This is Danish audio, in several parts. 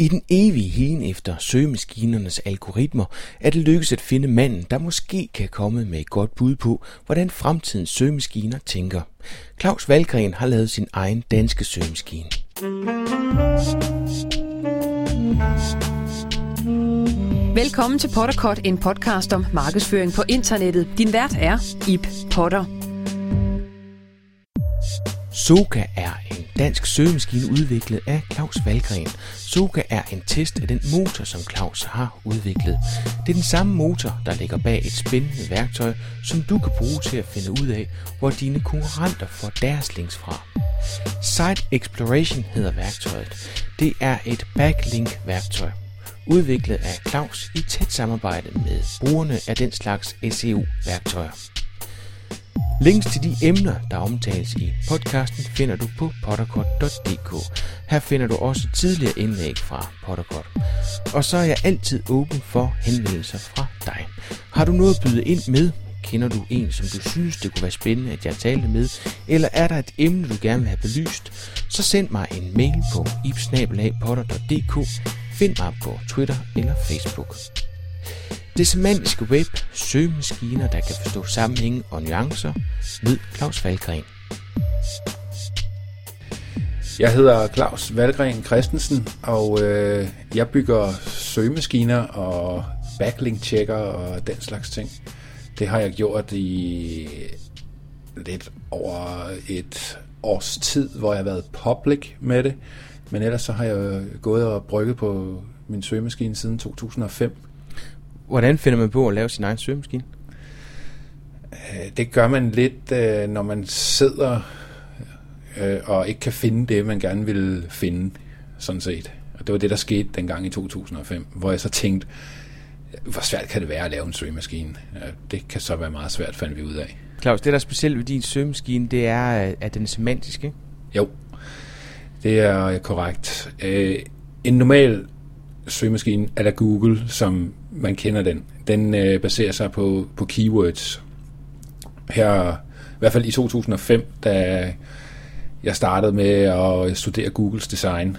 I den evige hien efter søgemaskinernes algoritmer er det lykkedes at finde manden, der måske kan komme med et godt bud på, hvordan fremtidens søgemaskiner tænker. Claus Valgren har lavet sin egen danske søgemaskine. Velkommen til Potterkort, en podcast om markedsføring på internettet. Din vært er Ip Potter. Soka er en dansk søgemaskine udviklet af Claus Valgren. Soka er en test af den motor, som Claus har udviklet. Det er den samme motor, der ligger bag et spændende værktøj, som du kan bruge til at finde ud af, hvor dine konkurrenter får deres links fra. Site Exploration hedder værktøjet. Det er et backlink-værktøj udviklet af Claus i tæt samarbejde med brugerne af den slags SEO-værktøjer. Links til de emner, der omtales i podcasten, finder du på potterkort.dk. Her finder du også tidligere indlæg fra Potterkort. Og så er jeg altid åben for henvendelser fra dig. Har du noget at byde ind med? Kender du en, som du synes, det kunne være spændende, at jeg talte med? Eller er der et emne, du gerne vil have belyst? Så send mig en mail på ipsnabelag.potter.dk Find mig på Twitter eller Facebook. Det semantiske web, søgemaskiner, der kan forstå sammenhænge og nuancer. ved Claus Valgren. Jeg hedder Claus Valgren Christensen, og øh, jeg bygger søgemaskiner og backlink-checker og den slags ting. Det har jeg gjort i lidt over et års tid, hvor jeg har været public med det. Men ellers så har jeg gået og brygget på min søgemaskine siden 2005. Hvordan finder man på at lave sin egen søgemaskine? Øh, det gør man lidt, øh, når man sidder øh, og ikke kan finde det, man gerne vil finde, sådan set. Og det var det, der skete dengang i 2005, hvor jeg så tænkte, hvor svært kan det være at lave en søgemaskine? Det kan så være meget svært, fandt vi ud af. Claus, det der er specielt ved din søgemaskine, det er, at den er semantisk, ikke? Jo, det er korrekt. En normal søgemaskine, eller Google, som man kender den, den øh, baserer sig på, på keywords. Her, i hvert fald i 2005, da jeg startede med at studere Googles design,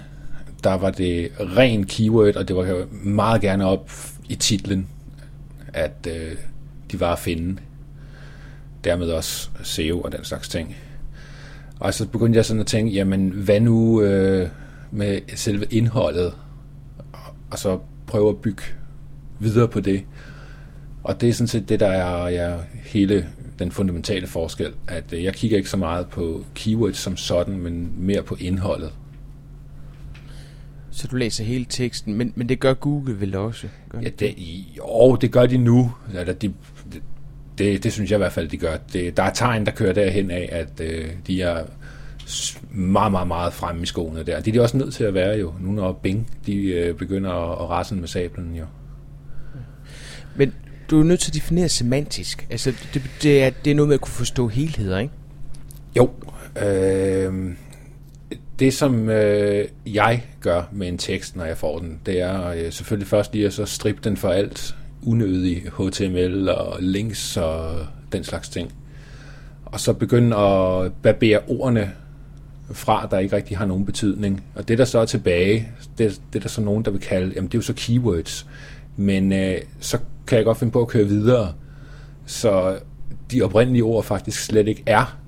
der var det ren keyword, og det var meget gerne op i titlen, at øh, de var at finde. Dermed også SEO og den slags ting. Og så begyndte jeg sådan at tænke, jamen hvad nu øh, med selve indholdet? Og så prøve at bygge videre på det. Og det er sådan set det, der er ja, hele den fundamentale forskel, at øh, jeg kigger ikke så meget på keywords som sådan, men mere på indholdet. Så du læser hele teksten, men, men det gør Google vel også? Gør ja, det, jo, det gør de nu. Altså, de, det, det synes jeg i hvert fald, de gør. Det, der er tegn, der kører derhen af, at øh, de er meget, meget, meget fremme i skoene der. Det er de også nødt til at være jo, nu når Bing de, øh, begynder at, at rasse med sablen jo. Men du er nødt til at definere semantisk. Altså, det, det, er, det er noget med at kunne forstå helheder, ikke? Jo. Øh, det, som øh, jeg gør med en tekst, når jeg får den, det er øh, selvfølgelig først lige at så strippe den for alt unødig HTML og links og den slags ting. Og så begynde at barbere ordene fra, der ikke rigtig har nogen betydning. Og det, der så er tilbage, det, det er der så nogen, der vil kalde, jamen det er jo så keywords. Men øh, så kan jeg godt finde på at køre videre, så de oprindelige ord faktisk slet ikke er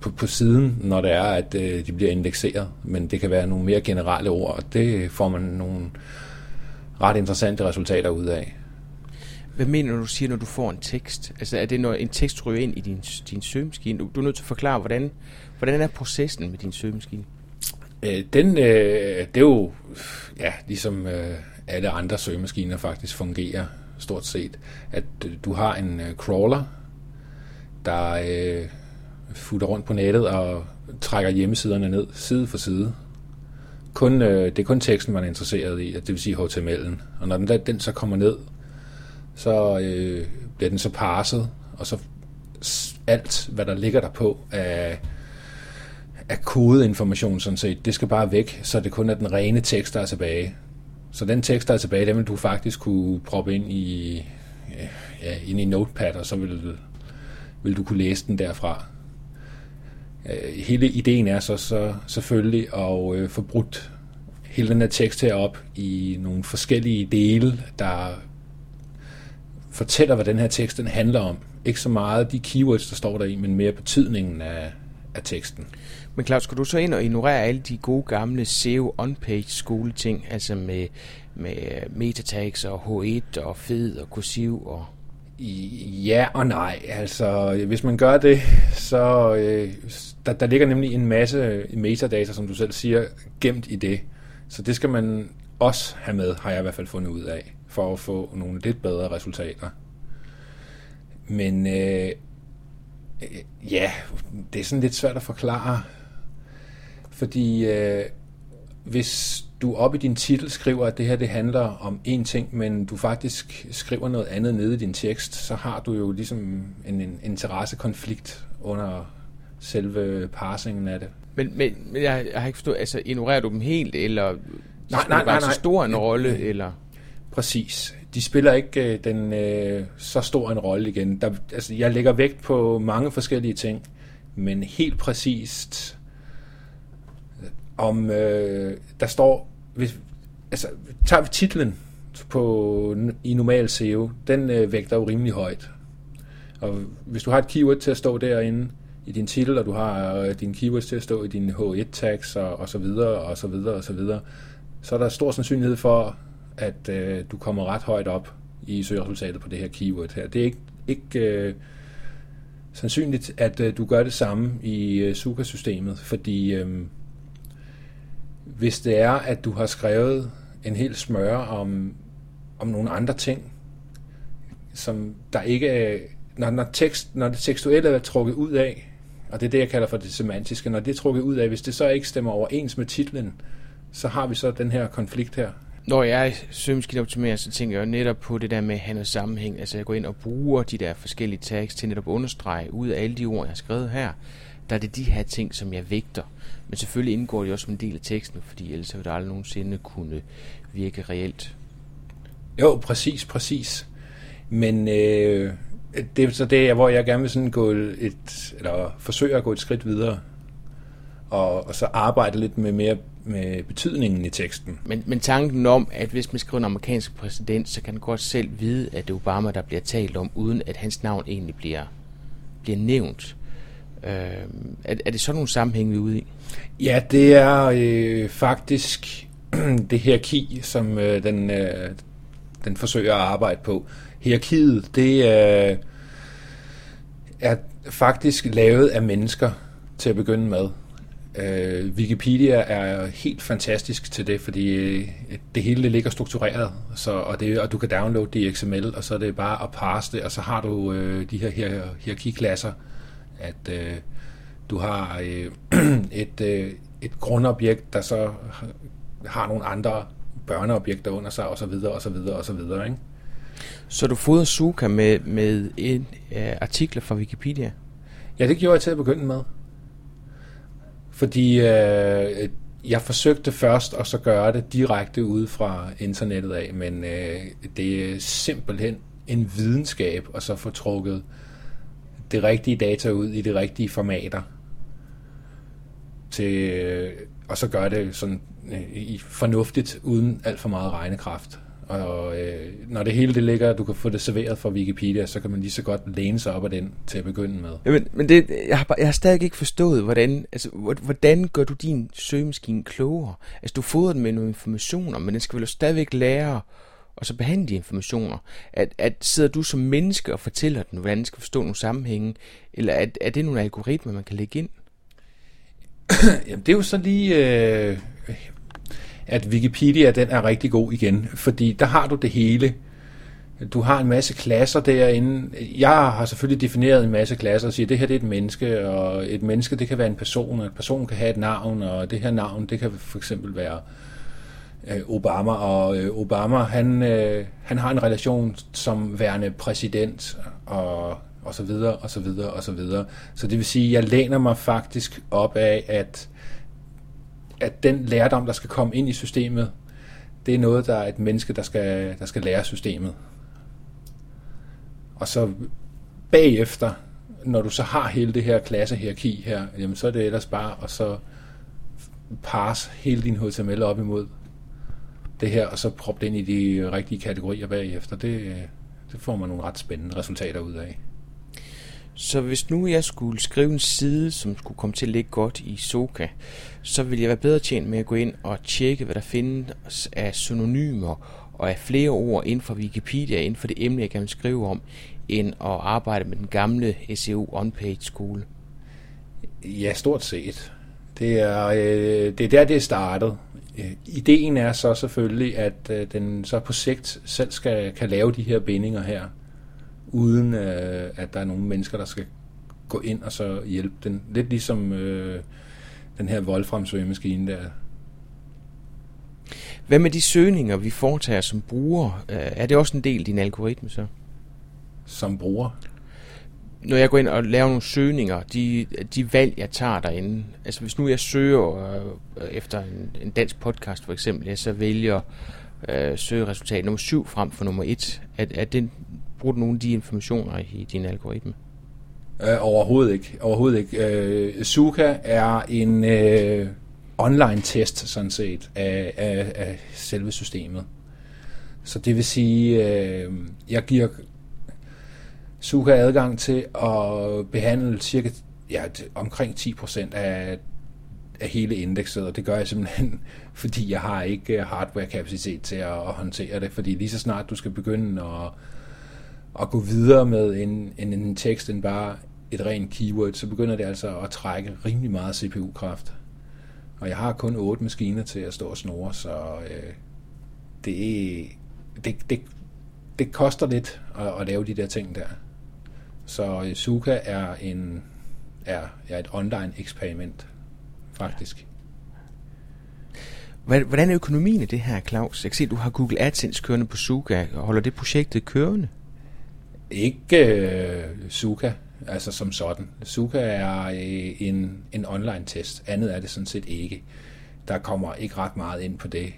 på, på siden, når det er, at øh, de bliver indekseret. Men det kan være nogle mere generelle ord, og det får man nogle ret interessante resultater ud af. Hvad mener du, siger, når du får en tekst? Altså er det, når en tekst ryger ind i din, din søgemaskine? Du, du er nødt til at forklare, hvordan, hvordan er processen med din søgemaskine? Øh, den, øh, det er jo ja, ligesom øh, alle andre søgemaskiner faktisk fungerer stort set. At øh, du har en øh, crawler, der øh, futter rundt på nettet og trækker hjemmesiderne ned side for side. Kun, øh, det er kun teksten, man er interesseret i, det vil sige HTML'en. Og når den, der, den så kommer ned, så øh, bliver den så parset, og så alt, hvad der ligger der på af, af kodeinformation sådan set, det skal bare væk, så det kun er den rene tekst, der er tilbage. Så den tekst, der er tilbage, den vil du faktisk kunne proppe ind i, ja, ind i Notepad, og så vil, vil du kunne læse den derfra. Øh, hele ideen er så, så selvfølgelig at øh, få brudt hele den her tekst her op i nogle forskellige dele, der fortæller, hvad den her tekst den handler om. Ikke så meget de keywords, der står der i, men mere betydningen af, af teksten. Men Claus, skal du så ind og ignorere alle de gode gamle SEO on-page skoleting, altså med, med metatags og H1 og fed og kursiv og... Ja og nej. Altså, hvis man gør det, så øh, der, der ligger nemlig en masse metadata, som du selv siger, gemt i det. Så det skal man også have med, har jeg i hvert fald fundet ud af, for at få nogle lidt bedre resultater. Men øh, ja, det er sådan lidt svært at forklare, fordi øh, hvis du op i din titel skriver, at det her det handler om én ting, men du faktisk skriver noget andet nede i din tekst, så har du jo ligesom en, en interessekonflikt under selve parsingen af det. Men, men, men jeg, jeg har ikke forstået, altså ignorerer du dem helt, eller nej, nej, nej, så stor en rolle, eller? Præcis. De spiller ikke øh, den øh, så stor en rolle igen. Der, altså, jeg lægger vægt på mange forskellige ting, men helt præcist om øh, der står, hvis, altså tager vi titlen på, i normal SEO, den øh, vægter jo rimelig højt. Og hvis du har et keyword til at stå derinde i din titel, og du har øh, dine keywords til at stå i dine H1-tags og, og så videre, og så videre, og så videre, så er der stor sandsynlighed for, at øh, du kommer ret højt op i søgeresultatet på det her keyword her. Det er ikke, ikke øh, sandsynligt, at øh, du gør det samme i øh, Suka-systemet, fordi øh, hvis det er, at du har skrevet en hel smøre om, om nogle andre ting, som der ikke er, når, når, tekst, når det tekstuelle er trukket ud af, og det er det, jeg kalder for det semantiske, når det er trukket ud af, hvis det så ikke stemmer overens med titlen, så har vi så den her konflikt her. Når jeg søgemaskineoptimerer, så tænker jeg jo netop på det der med at have sammenhæng. Altså jeg går ind og bruger de der forskellige tags til netop at understrege ud af alle de ord, jeg har skrevet her. Der er det de her ting, som jeg vægter. Men selvfølgelig indgår det også som en del af teksten, fordi ellers ville det aldrig nogensinde kunne virke reelt. Jo, præcis, præcis. Men øh, det er så det, hvor jeg gerne vil sådan gå et, eller forsøge at gå et skridt videre, og, og så arbejde lidt med mere med betydningen i teksten. Men, men tanken om, at hvis man skriver en amerikansk præsident, så kan man godt selv vide, at det er Obama, der bliver talt om, uden at hans navn egentlig bliver, bliver nævnt. Øh, er, er det sådan nogle sammenhæng, vi er ude i? Ja, det er øh, faktisk det hierarki, som øh, den, øh, den forsøger at arbejde på. Hierarkiet, det øh, er faktisk lavet af mennesker til at begynde med. Øh, Wikipedia er helt fantastisk til det, fordi øh, det hele det ligger struktureret, så, og, det, og du kan downloade det i XML, og så er det bare at parse det, og så har du øh, de her hier, hierarkiklasser, at øh, du har øh, et, øh, et grundobjekt, der så har nogle andre børneobjekter under sig, og så videre, og så videre, og så videre, ikke? Så du fodrer Suka med, med en øh, artikler fra Wikipedia? Ja, det gjorde jeg til at begynde med. Fordi øh, jeg forsøgte først at så gøre det direkte ude fra internettet af, men øh, det er simpelthen en videnskab at så få trukket det rigtige data ud i de rigtige formater til, øh, og så gøre det sådan øh, fornuftigt uden alt for meget regnekraft. Og øh, når det hele det ligger, du kan få det serveret fra Wikipedia, så kan man lige så godt læne sig op af den til at begynde med. Ja, men, men det, jeg, har, jeg har stadig ikke forstået, hvordan, altså, hvordan gør du din søgemaskine klogere? Altså, du fodrer den med nogle informationer, men den skal vel stadigvæk lære og så behandle de informationer. At, at sidder du som menneske og fortæller den, hvordan den skal forstå nogle sammenhænge, eller er, er det nogle algoritmer, man kan lægge ind? Jamen, det er jo så lige... Øh, at Wikipedia den er rigtig god igen, fordi der har du det hele. Du har en masse klasser derinde. Jeg har selvfølgelig defineret en masse klasser og siger, at det her det er et menneske, og et menneske det kan være en person, og en person kan have et navn, og det her navn det kan for eksempel være øh, Obama, og øh, Obama han, øh, han har en relation som værende præsident, og, og så videre, og så videre, og så videre. Så det vil sige, at jeg læner mig faktisk op af, at at den lærdom, der skal komme ind i systemet, det er noget, der er et menneske, der skal, der skal lære systemet. Og så bagefter, når du så har hele det her klassehierarki her, jamen så er det ellers bare at så parse hele din HTML op imod det her, og så proppe det ind i de rigtige kategorier bagefter. Det, det får man nogle ret spændende resultater ud af. Så hvis nu jeg skulle skrive en side, som skulle komme til at ligge godt i Soka, så ville jeg være bedre tjent med at gå ind og tjekke, hvad der findes af synonymer og af flere ord inden for Wikipedia, inden for det emne, jeg gerne vil skrive om, end at arbejde med den gamle SEO on-page skole. Ja, stort set. Det er, øh, det er der, det er startet. Øh, ideen er så selvfølgelig, at øh, den så på sigt selv skal, kan lave de her bindinger her, uden øh, at der er nogle mennesker, der skal gå ind og så hjælpe den. Lidt ligesom øh, den her Wolfram søgemaskine der. Hvad med de søgninger, vi foretager som brugere? Øh, er det også en del af din algoritme så? Som bruger? når jeg går ind og laver nogle søgninger, de, de valg, jeg tager derinde, altså hvis nu jeg søger øh, efter en, en dansk podcast for eksempel, jeg så vælger øh, søgeresultat nummer 7 frem for nummer 1, er, er det, brugt nogle af de informationer i din algoritme? Øh, overhovedet ikke. Overhovedet ikke. Øh, Suka er en øh, online test, sådan set, af, af, af selve systemet. Så det vil sige, øh, jeg giver Suka adgang til at behandle cirka ja, omkring 10% af, af hele indekset, og det gør jeg simpelthen, fordi jeg har ikke øh, hardware-kapacitet til at, at håndtere det, fordi lige så snart du skal begynde at, at gå videre med en, en, en tekst end bare et rent keyword, så begynder det altså at trække rimelig meget CPU-kraft. Og jeg har kun otte maskiner til at stå og snore, så øh, det, det, det, det koster lidt at, at lave de der ting der. Så øh, Suka er, en, er, er et online eksperiment, faktisk. Hvordan er økonomien i det her, Claus? Jeg kan se, at du har Google AdSense kørende på Suka. Holder det projektet kørende? Ikke øh, Suka, altså som sådan. Suka er øh, en, en online test. Andet er det sådan set ikke. Der kommer ikke ret meget ind på det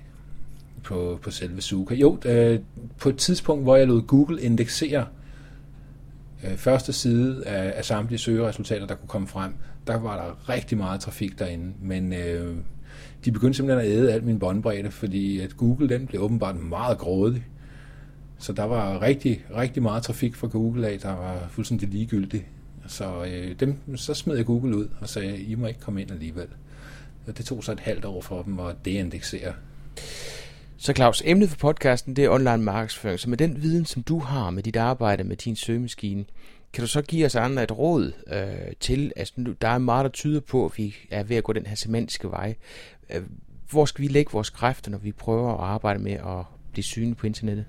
på, på selve Suka. Jo, øh, på et tidspunkt, hvor jeg lod Google indeksere øh, første side af, af samtlige søgeresultater, der kunne komme frem, der var der rigtig meget trafik derinde, men øh, de begyndte simpelthen at æde alt min båndbredde, fordi at Google den blev åbenbart meget grådig. Så der var rigtig, rigtig meget trafik fra Google af, der var fuldstændig ligegyldig. Så, øh, dem, så smed jeg Google ud og sagde, I må ikke komme ind alligevel. Og det tog så et halvt år for dem at deindexere. Så Claus, emnet for podcasten det er online markedsføring. Så med den viden, som du har med dit arbejde med din søgemaskine, kan du så give os andre et råd øh, til, altså der er meget, der tyder på, at vi er ved at gå den her semantiske vej. Øh, hvor skal vi lægge vores kræfter, når vi prøver at arbejde med at blive synlige på internettet?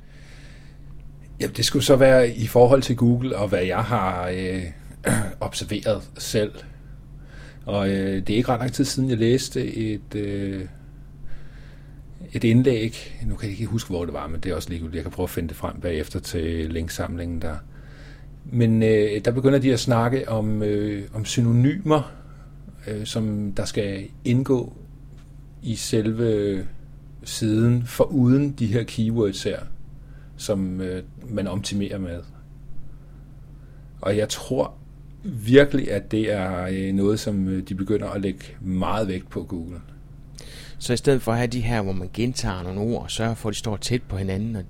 Ja, det skulle så være i forhold til Google og hvad jeg har øh, observeret selv. Og øh, det er ikke ret lang tid siden, jeg læste et... Øh, et indlæg, nu kan jeg ikke huske, hvor det var, men det er også ligegyldigt. Jeg kan prøve at finde det frem bagefter til linksamlingen der. Men øh, der begynder de at snakke om, øh, om synonymer, øh, som der skal indgå i selve siden, for uden de her keywords her, som øh, man optimerer med. Og jeg tror virkelig, at det er øh, noget, som øh, de begynder at lægge meget vægt på Google. Så i stedet for at have de her, hvor man gentager nogle ord og sørger for, at de står tæt på hinanden, og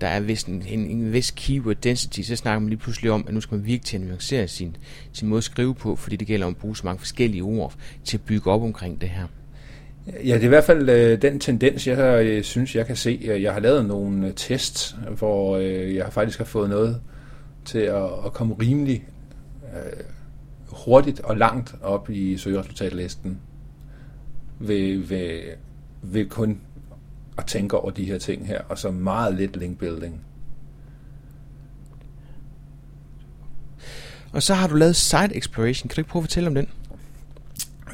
der er vist en, en, en vis keyword density, så snakker man lige pludselig om, at nu skal man virkelig til at nuancere sin, sin måde at skrive på, fordi det gælder om at bruge så mange forskellige ord til at bygge op omkring det her. Ja, det er i hvert fald øh, den tendens, jeg øh, synes, jeg kan se. Øh, jeg har lavet nogle øh, tests, hvor øh, jeg faktisk har fået noget til at, at komme rimelig øh, hurtigt og langt op i søgeresultatlisten ved, ved, ved kun at tænke over de her ting her, og så meget lidt linkbuilding. Og så har du lavet Site Exploration. Kan du ikke prøve at fortælle om den?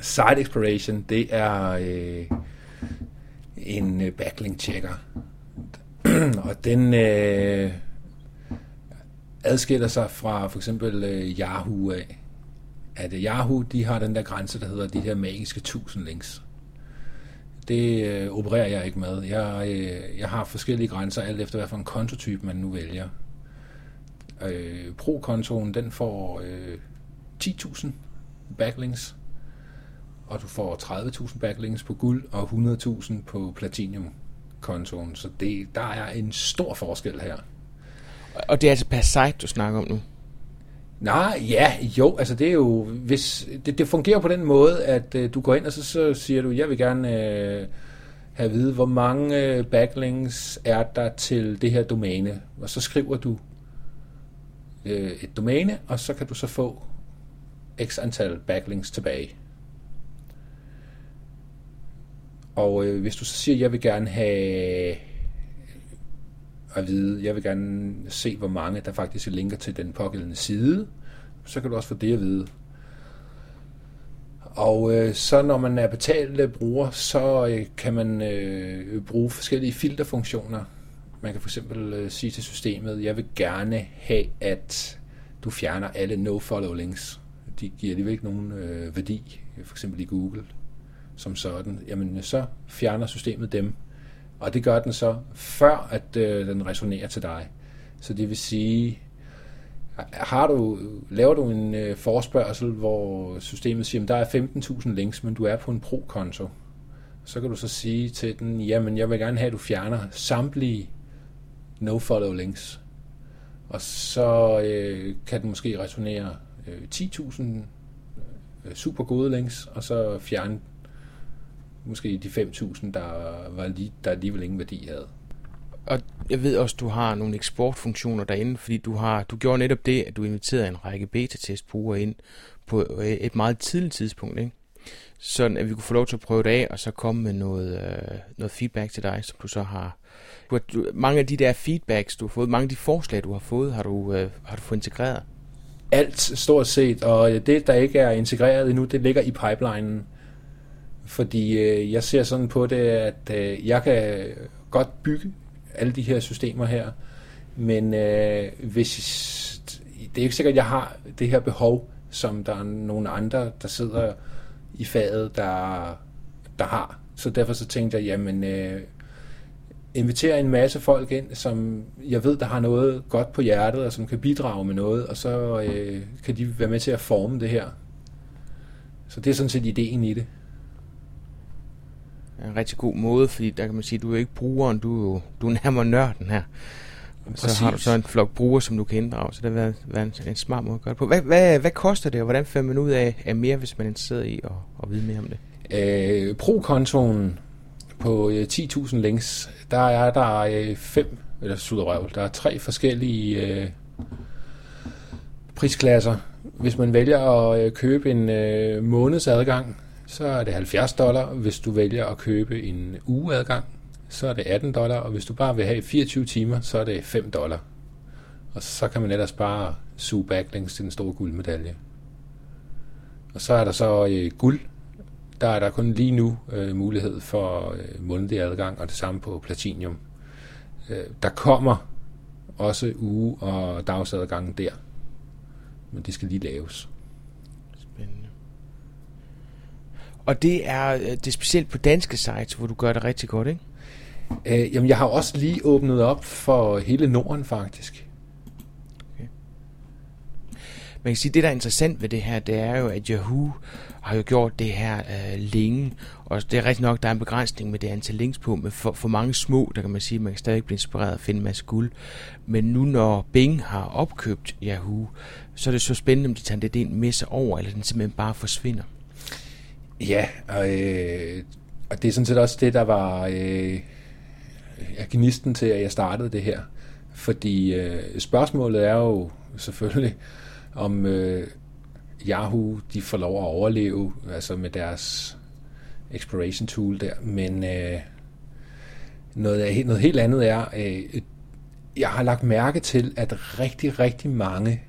Site Exploration, det er øh, en øh, backlink checker. og den øh, adskiller sig fra for eksempel øh, Yahoo af. At øh, Yahoo, de har den der grænse, der hedder de her magiske 1000 links det øh, opererer jeg ikke med. Jeg, øh, jeg har forskellige grænser, alt efter hvad for en kontotype man nu vælger. Øh, Pro-kontoen, den får øh, 10.000 backlinks, og du får 30.000 backlinks på guld og 100.000 på platinum kontoen. Så det, der er en stor forskel her. Og det er altså per site, du snakker om nu? Nej, ja, jo, altså det er jo, hvis, det, det fungerer på den måde, at øh, du går ind, og så, så siger du, jeg vil gerne øh, have at vide, hvor mange øh, backlinks er der til det her domæne, og så skriver du øh, et domæne, og så kan du så få x antal backlinks tilbage. Og øh, hvis du så siger, jeg vil gerne have at vide, jeg vil gerne se, hvor mange der faktisk linker til den pågældende side, så kan du også få det at vide. Og øh, så når man er betalt bruger, så øh, kan man øh, bruge forskellige filterfunktioner. Man kan for eksempel øh, sige til systemet, jeg vil gerne have, at du fjerner alle no-follow links. De giver alligevel ikke nogen øh, værdi, for eksempel i Google som sådan. Jamen så fjerner systemet dem, og det gør den så, før at øh, den resonerer til dig. Så det vil sige, har du, laver du en øh, forspørgsel, hvor systemet siger, at der er 15.000 links, men du er på en pro-konto, så kan du så sige til den, jamen jeg vil gerne have, at du fjerner samtlige no-follow links. Og så øh, kan den måske returnere øh, 10.000 øh, super gode links, og så fjerne måske de 5.000, der, var lige, der alligevel ingen værdi havde. Og jeg ved også, du har nogle eksportfunktioner derinde, fordi du har du gjorde netop det, at du inviterede en række beta-testbrugere ind på et meget tidligt tidspunkt, ikke? sådan at vi kunne få lov til at prøve det af, og så komme med noget, øh, noget feedback til dig, som du så har. Du har du, mange af de der feedbacks, du har fået, mange af de forslag, du har fået, har du, øh, har du fået integreret? Alt stort set, og det, der ikke er integreret endnu, det ligger i pipelinen. Fordi øh, jeg ser sådan på det, at øh, jeg kan godt bygge alle de her systemer her, men øh, hvis, det er ikke sikkert, at jeg har det her behov, som der er nogle andre, der sidder i faget, der, der har. Så derfor så tænkte jeg, jamen, øh, invitere en masse folk ind, som jeg ved, der har noget godt på hjertet, og som kan bidrage med noget, og så øh, kan de være med til at forme det her. Så det er sådan set ideen i det en rigtig god måde, fordi der kan man sige, du er ikke brugeren, du er jo du er nærmere nørden her. Og så har du så en flok brugere, som du kan inddrage, så det har været, været en, en smart måde at gøre det på. Hvad, hvad, hvad koster det, og hvordan finder man ud af, af mere, hvis man er interesseret i at, at vide mere om det? Øh, Pro-kontoen på 10.000 øh, links, der er der øh, fem, eller suderøv, der er tre forskellige øh, prisklasser. Hvis man vælger at øh, købe en øh, måneds adgang, så er det 70 dollar. Hvis du vælger at købe en ugeadgang, så er det 18 dollar, og hvis du bare vil have 24 timer, så er det 5 dollar. Og så kan man ellers bare suge backlinks til den store guldmedalje. Og så er der så øh, guld. Der er der kun lige nu øh, mulighed for øh, månedlig adgang, og det samme på platinum. Øh, der kommer også uge- og dagsadgangen der. Men det skal lige laves. Og det er, øh, det er specielt på danske sites, hvor du gør det rigtig godt, ikke? Øh, jamen, jeg har også lige åbnet op for hele Norden, faktisk. Okay. Man kan sige, det, der er interessant ved det her, det er jo, at Yahoo har jo gjort det her øh, længe, og det er rigtig nok, der er en begrænsning med det antal links på, men for, for mange små, der kan man sige, at man kan stadig blive inspireret og finde en masse guld. Men nu når Bing har opkøbt Yahoo, så er det så spændende, om de tager det ind med sig over, eller den simpelthen bare forsvinder. Ja, og, øh, og det er sådan set også det, der var øh, gnisten til, at jeg startede det her. Fordi øh, spørgsmålet er jo selvfølgelig, om øh, Yahoo de får lov at overleve altså med deres exploration tool der. Men øh, noget, noget helt andet er, øh, jeg har lagt mærke til, at rigtig, rigtig mange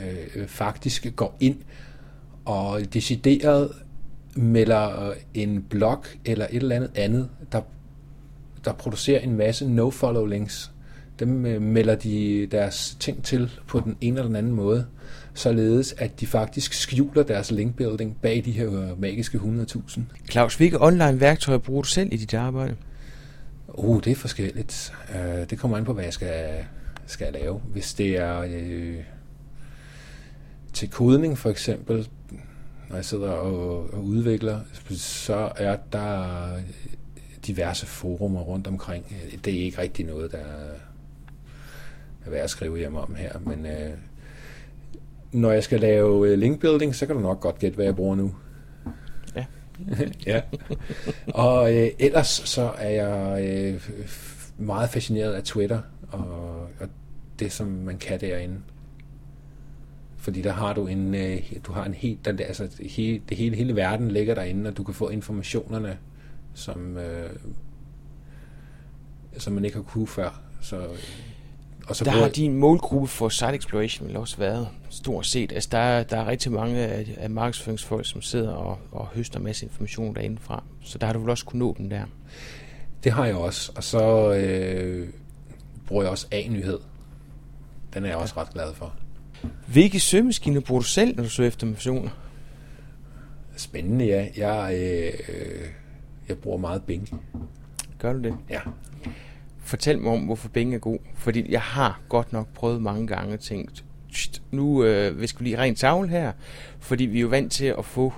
øh, faktisk går ind og decideret melder en blog eller et eller andet andet, der, der producerer en masse no-follow links. Dem øh, melder de deres ting til på den ene eller den anden måde, således at de faktisk skjuler deres linkbuilding bag de her øh, magiske 100.000. Claus, hvilke online værktøjer bruger du selv i dit arbejde? Uh, det er forskelligt. Uh, det kommer an på, hvad jeg skal, skal lave. Hvis det er uh, til kodning for eksempel, når jeg sidder og, og udvikler, så er der diverse forumer rundt omkring. Det er ikke rigtig noget, der er værd at skrive hjem om her, men øh, når jeg skal lave øh, linkbuilding, så kan du nok godt gætte, hvad jeg bruger nu. Ja. ja. Og øh, ellers så er jeg øh, meget fascineret af Twitter og, og det, som man kan derinde. Fordi der har du en, øh, du har en helt, der, altså hele, det hele, hele verden ligger derinde, og du kan få informationerne, som, øh, som man ikke har kunne før. Så, og så der har din målgruppe for site exploration vel også været stort set. Altså der, er, der er rigtig mange af, af markedsføringsfolk, som sidder og, og høster en masse information derindefra. Så der har du vel også kunne nå den der. Det har jeg også. Og så øh, bruger jeg også A-nyhed. Den er jeg også ret glad for. Hvilke søgemaskiner bruger du selv, når du søger efter informationer? Spændende, ja. Jeg, øh, jeg bruger meget Bing. Gør du det? Ja. Fortæl mig om, hvorfor Bing er god. Fordi jeg har godt nok prøvet mange gange og tænkt, nu øh, vi skal lige rent tavle her. Fordi vi er jo vant til at få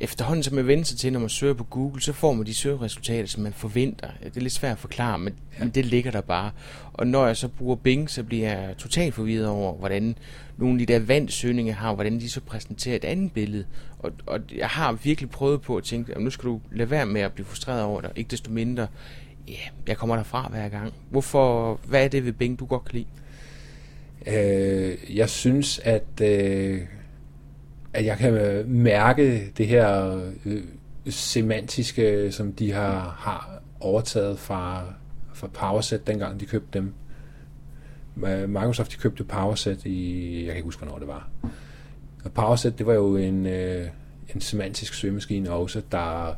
efterhånden som man vender sig til, når man søger på Google, så får man de søgeresultater, som man forventer. Det er lidt svært at forklare, men, ja. men det ligger der bare. Og når jeg så bruger Bing, så bliver jeg totalt forvirret over, hvordan nogle af de der vandt søgninger har, hvordan de så præsenterer et andet billede. Og, og jeg har virkelig prøvet på at tænke, at nu skal du lade være med at blive frustreret over det, ikke desto mindre, ja, yeah, jeg kommer derfra hver gang. Hvorfor, hvad er det ved Bing, du godt kan lide? Øh, jeg synes, at... Øh at jeg kan mærke det her øh, semantiske, som de har, har overtaget fra, fra PowerSet, dengang de købte dem. Microsoft de købte PowerSet i, jeg kan ikke huske, hvornår det var. Og PowerSet, det var jo en, øh, en semantisk søgemaskine også, der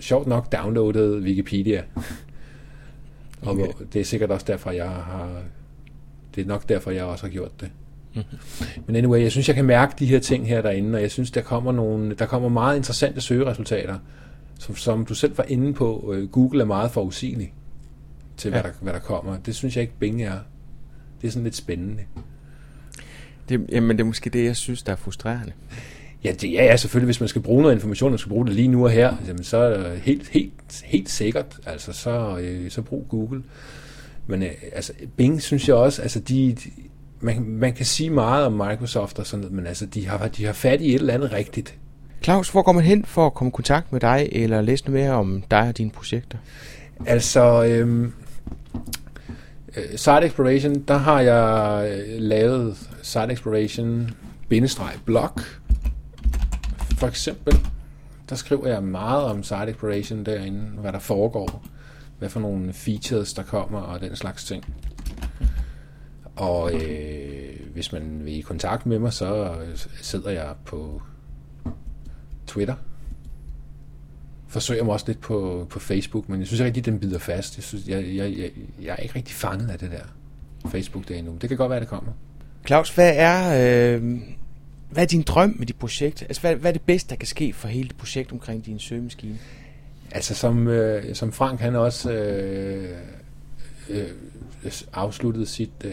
sjovt nok downloadede Wikipedia. Okay. Og det er sikkert også derfor, jeg har... Det er nok derfor, jeg også har gjort det. Mm-hmm. Men anyway, jeg synes, jeg kan mærke de her ting her derinde, og jeg synes, der kommer, nogle, der kommer meget interessante søgeresultater, som, som du selv var inde på. Øh, Google er meget forudsigelig til, hvad, ja. der, hvad der kommer. Det synes jeg ikke, Bing er. Det er sådan lidt spændende. Det, jamen, det er måske det, jeg synes, der er frustrerende. Ja, det er ja, selvfølgelig, hvis man skal bruge noget information, og skal bruge det lige nu og her, jamen, så helt, helt, helt sikkert, altså så, øh, så brug Google. Men øh, altså, Bing synes jeg også, altså de, de man, man kan sige meget om Microsoft og sådan noget, men altså, de har, de har fat i et eller andet rigtigt. Claus, hvor går man hen for at komme i kontakt med dig, eller læse noget mere om dig og dine projekter? Altså, øhm, øh, Site Exploration, der har jeg øh, lavet Site Exploration blog. For eksempel, der skriver jeg meget om Site Exploration derinde, hvad der foregår, hvad for nogle features der kommer og den slags ting. Og øh, hvis man vil i kontakt med mig, så sidder jeg på Twitter. Forsøger mig også lidt på, på Facebook, men jeg synes ikke rigtig, den bider fast. Jeg, synes, jeg, jeg, jeg, jeg er ikke rigtig fanget af det der Facebook der endnu. Det kan godt være, det kommer. Claus, hvad er, øh, hvad er din drøm med dit projekt? Altså, hvad, hvad er det bedste, der kan ske for hele det projekt omkring din søgemaskine? Altså, som, øh, som Frank han også øh, øh, afsluttede sit øh,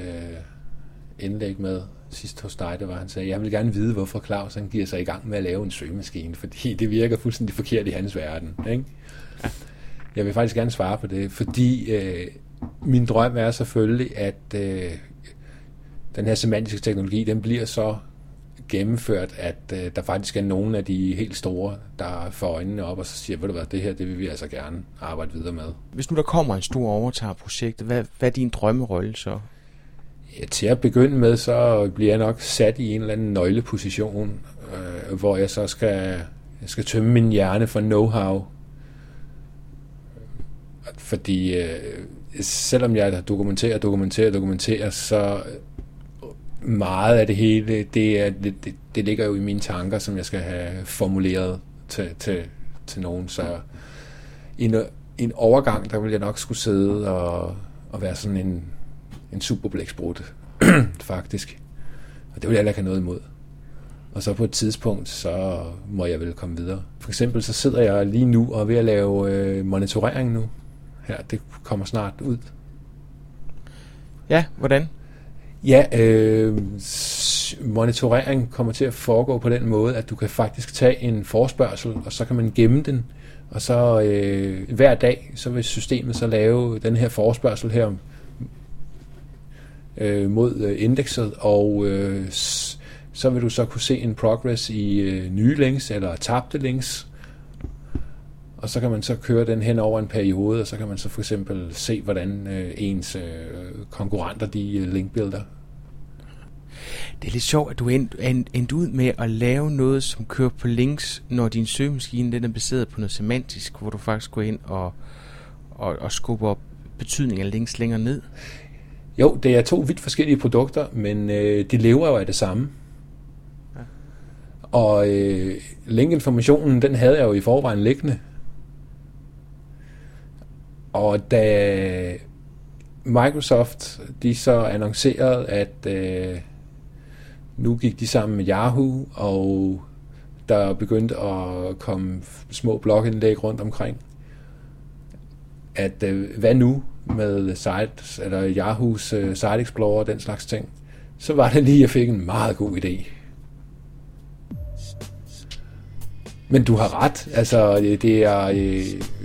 indlæg med sidst hos dig, det var, han sagde, jeg vil gerne vide, hvorfor Claus han giver sig i gang med at lave en søgemaskine, fordi det virker fuldstændig forkert i hans verden. Ikke? Jeg vil faktisk gerne svare på det, fordi øh, min drøm er selvfølgelig, at øh, den her semantiske teknologi, den bliver så gennemført, at øh, der faktisk er nogen af de helt store, der får øjnene op og så siger, ved du hvad, det her, det vil vi altså gerne arbejde videre med. Hvis nu der kommer en stor overtager projekt, hvad, hvad er din drømmerolle så? Ja, til at begynde med, så bliver jeg nok sat i en eller anden nøgleposition, øh, hvor jeg så skal, jeg skal tømme min hjerne for know-how. Fordi øh, selvom jeg dokumenterer, dokumenterer, dokumenterer, så meget af det hele, det, er, det, det, det ligger jo i mine tanker, som jeg skal have formuleret til, til, til nogen. Så i en, i en overgang, der vil jeg nok skulle sidde og, og være sådan en, en superblæksbrud, faktisk. Og det vil jeg heller ikke have noget imod. Og så på et tidspunkt, så må jeg vel komme videre. For eksempel så sidder jeg lige nu og er ved at lave øh, monitorering nu. Her, det kommer snart ud. Ja, hvordan? Ja, øh, monitorering kommer til at foregå på den måde, at du kan faktisk tage en forspørgsel, og så kan man gemme den, Og så øh, hver dag, så vil systemet så lave den her forespørgsel her øh, mod øh, indekset, og øh, så vil du så kunne se en progress i øh, nye links eller tabte links. Og så kan man så køre den hen over en periode, og så kan man så for eksempel se, hvordan øh, ens øh, konkurrenter de øh, linkbuilder. Det er lidt sjovt, at du endte end, end ud med at lave noget, som kører på links, når din søgemaskine den er baseret på noget semantisk, hvor du faktisk går ind og, og, og skubber betydningen af links længere ned. Jo, det er to vidt forskellige produkter, men øh, de lever jo af det samme. Ja. Og øh, linkinformationen, den havde jeg jo i forvejen liggende. Og da Microsoft de så annoncerede, at øh, nu gik de sammen med Yahoo, og der begyndte at komme små blogindlæg rundt omkring, at øh, hvad nu med sites, eller Yahoo's øh, Site Explorer og den slags ting, så var det lige, at jeg fik en meget god idé. Men du har ret. Altså, øh, det er øh,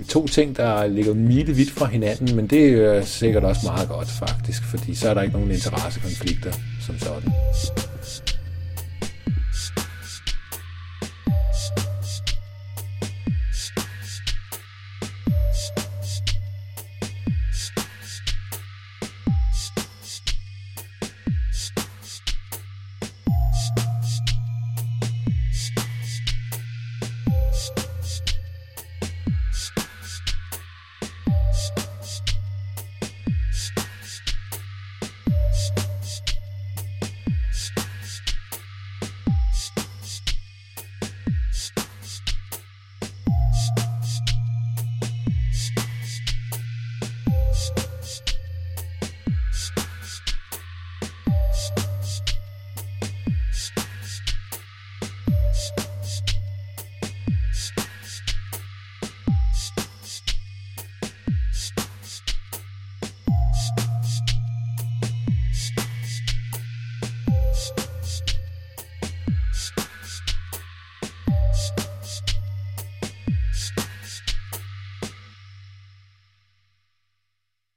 to ting, der ligger vidt fra hinanden, men det er sikkert også meget godt, faktisk, fordi så er der ikke nogen interessekonflikter som sådan.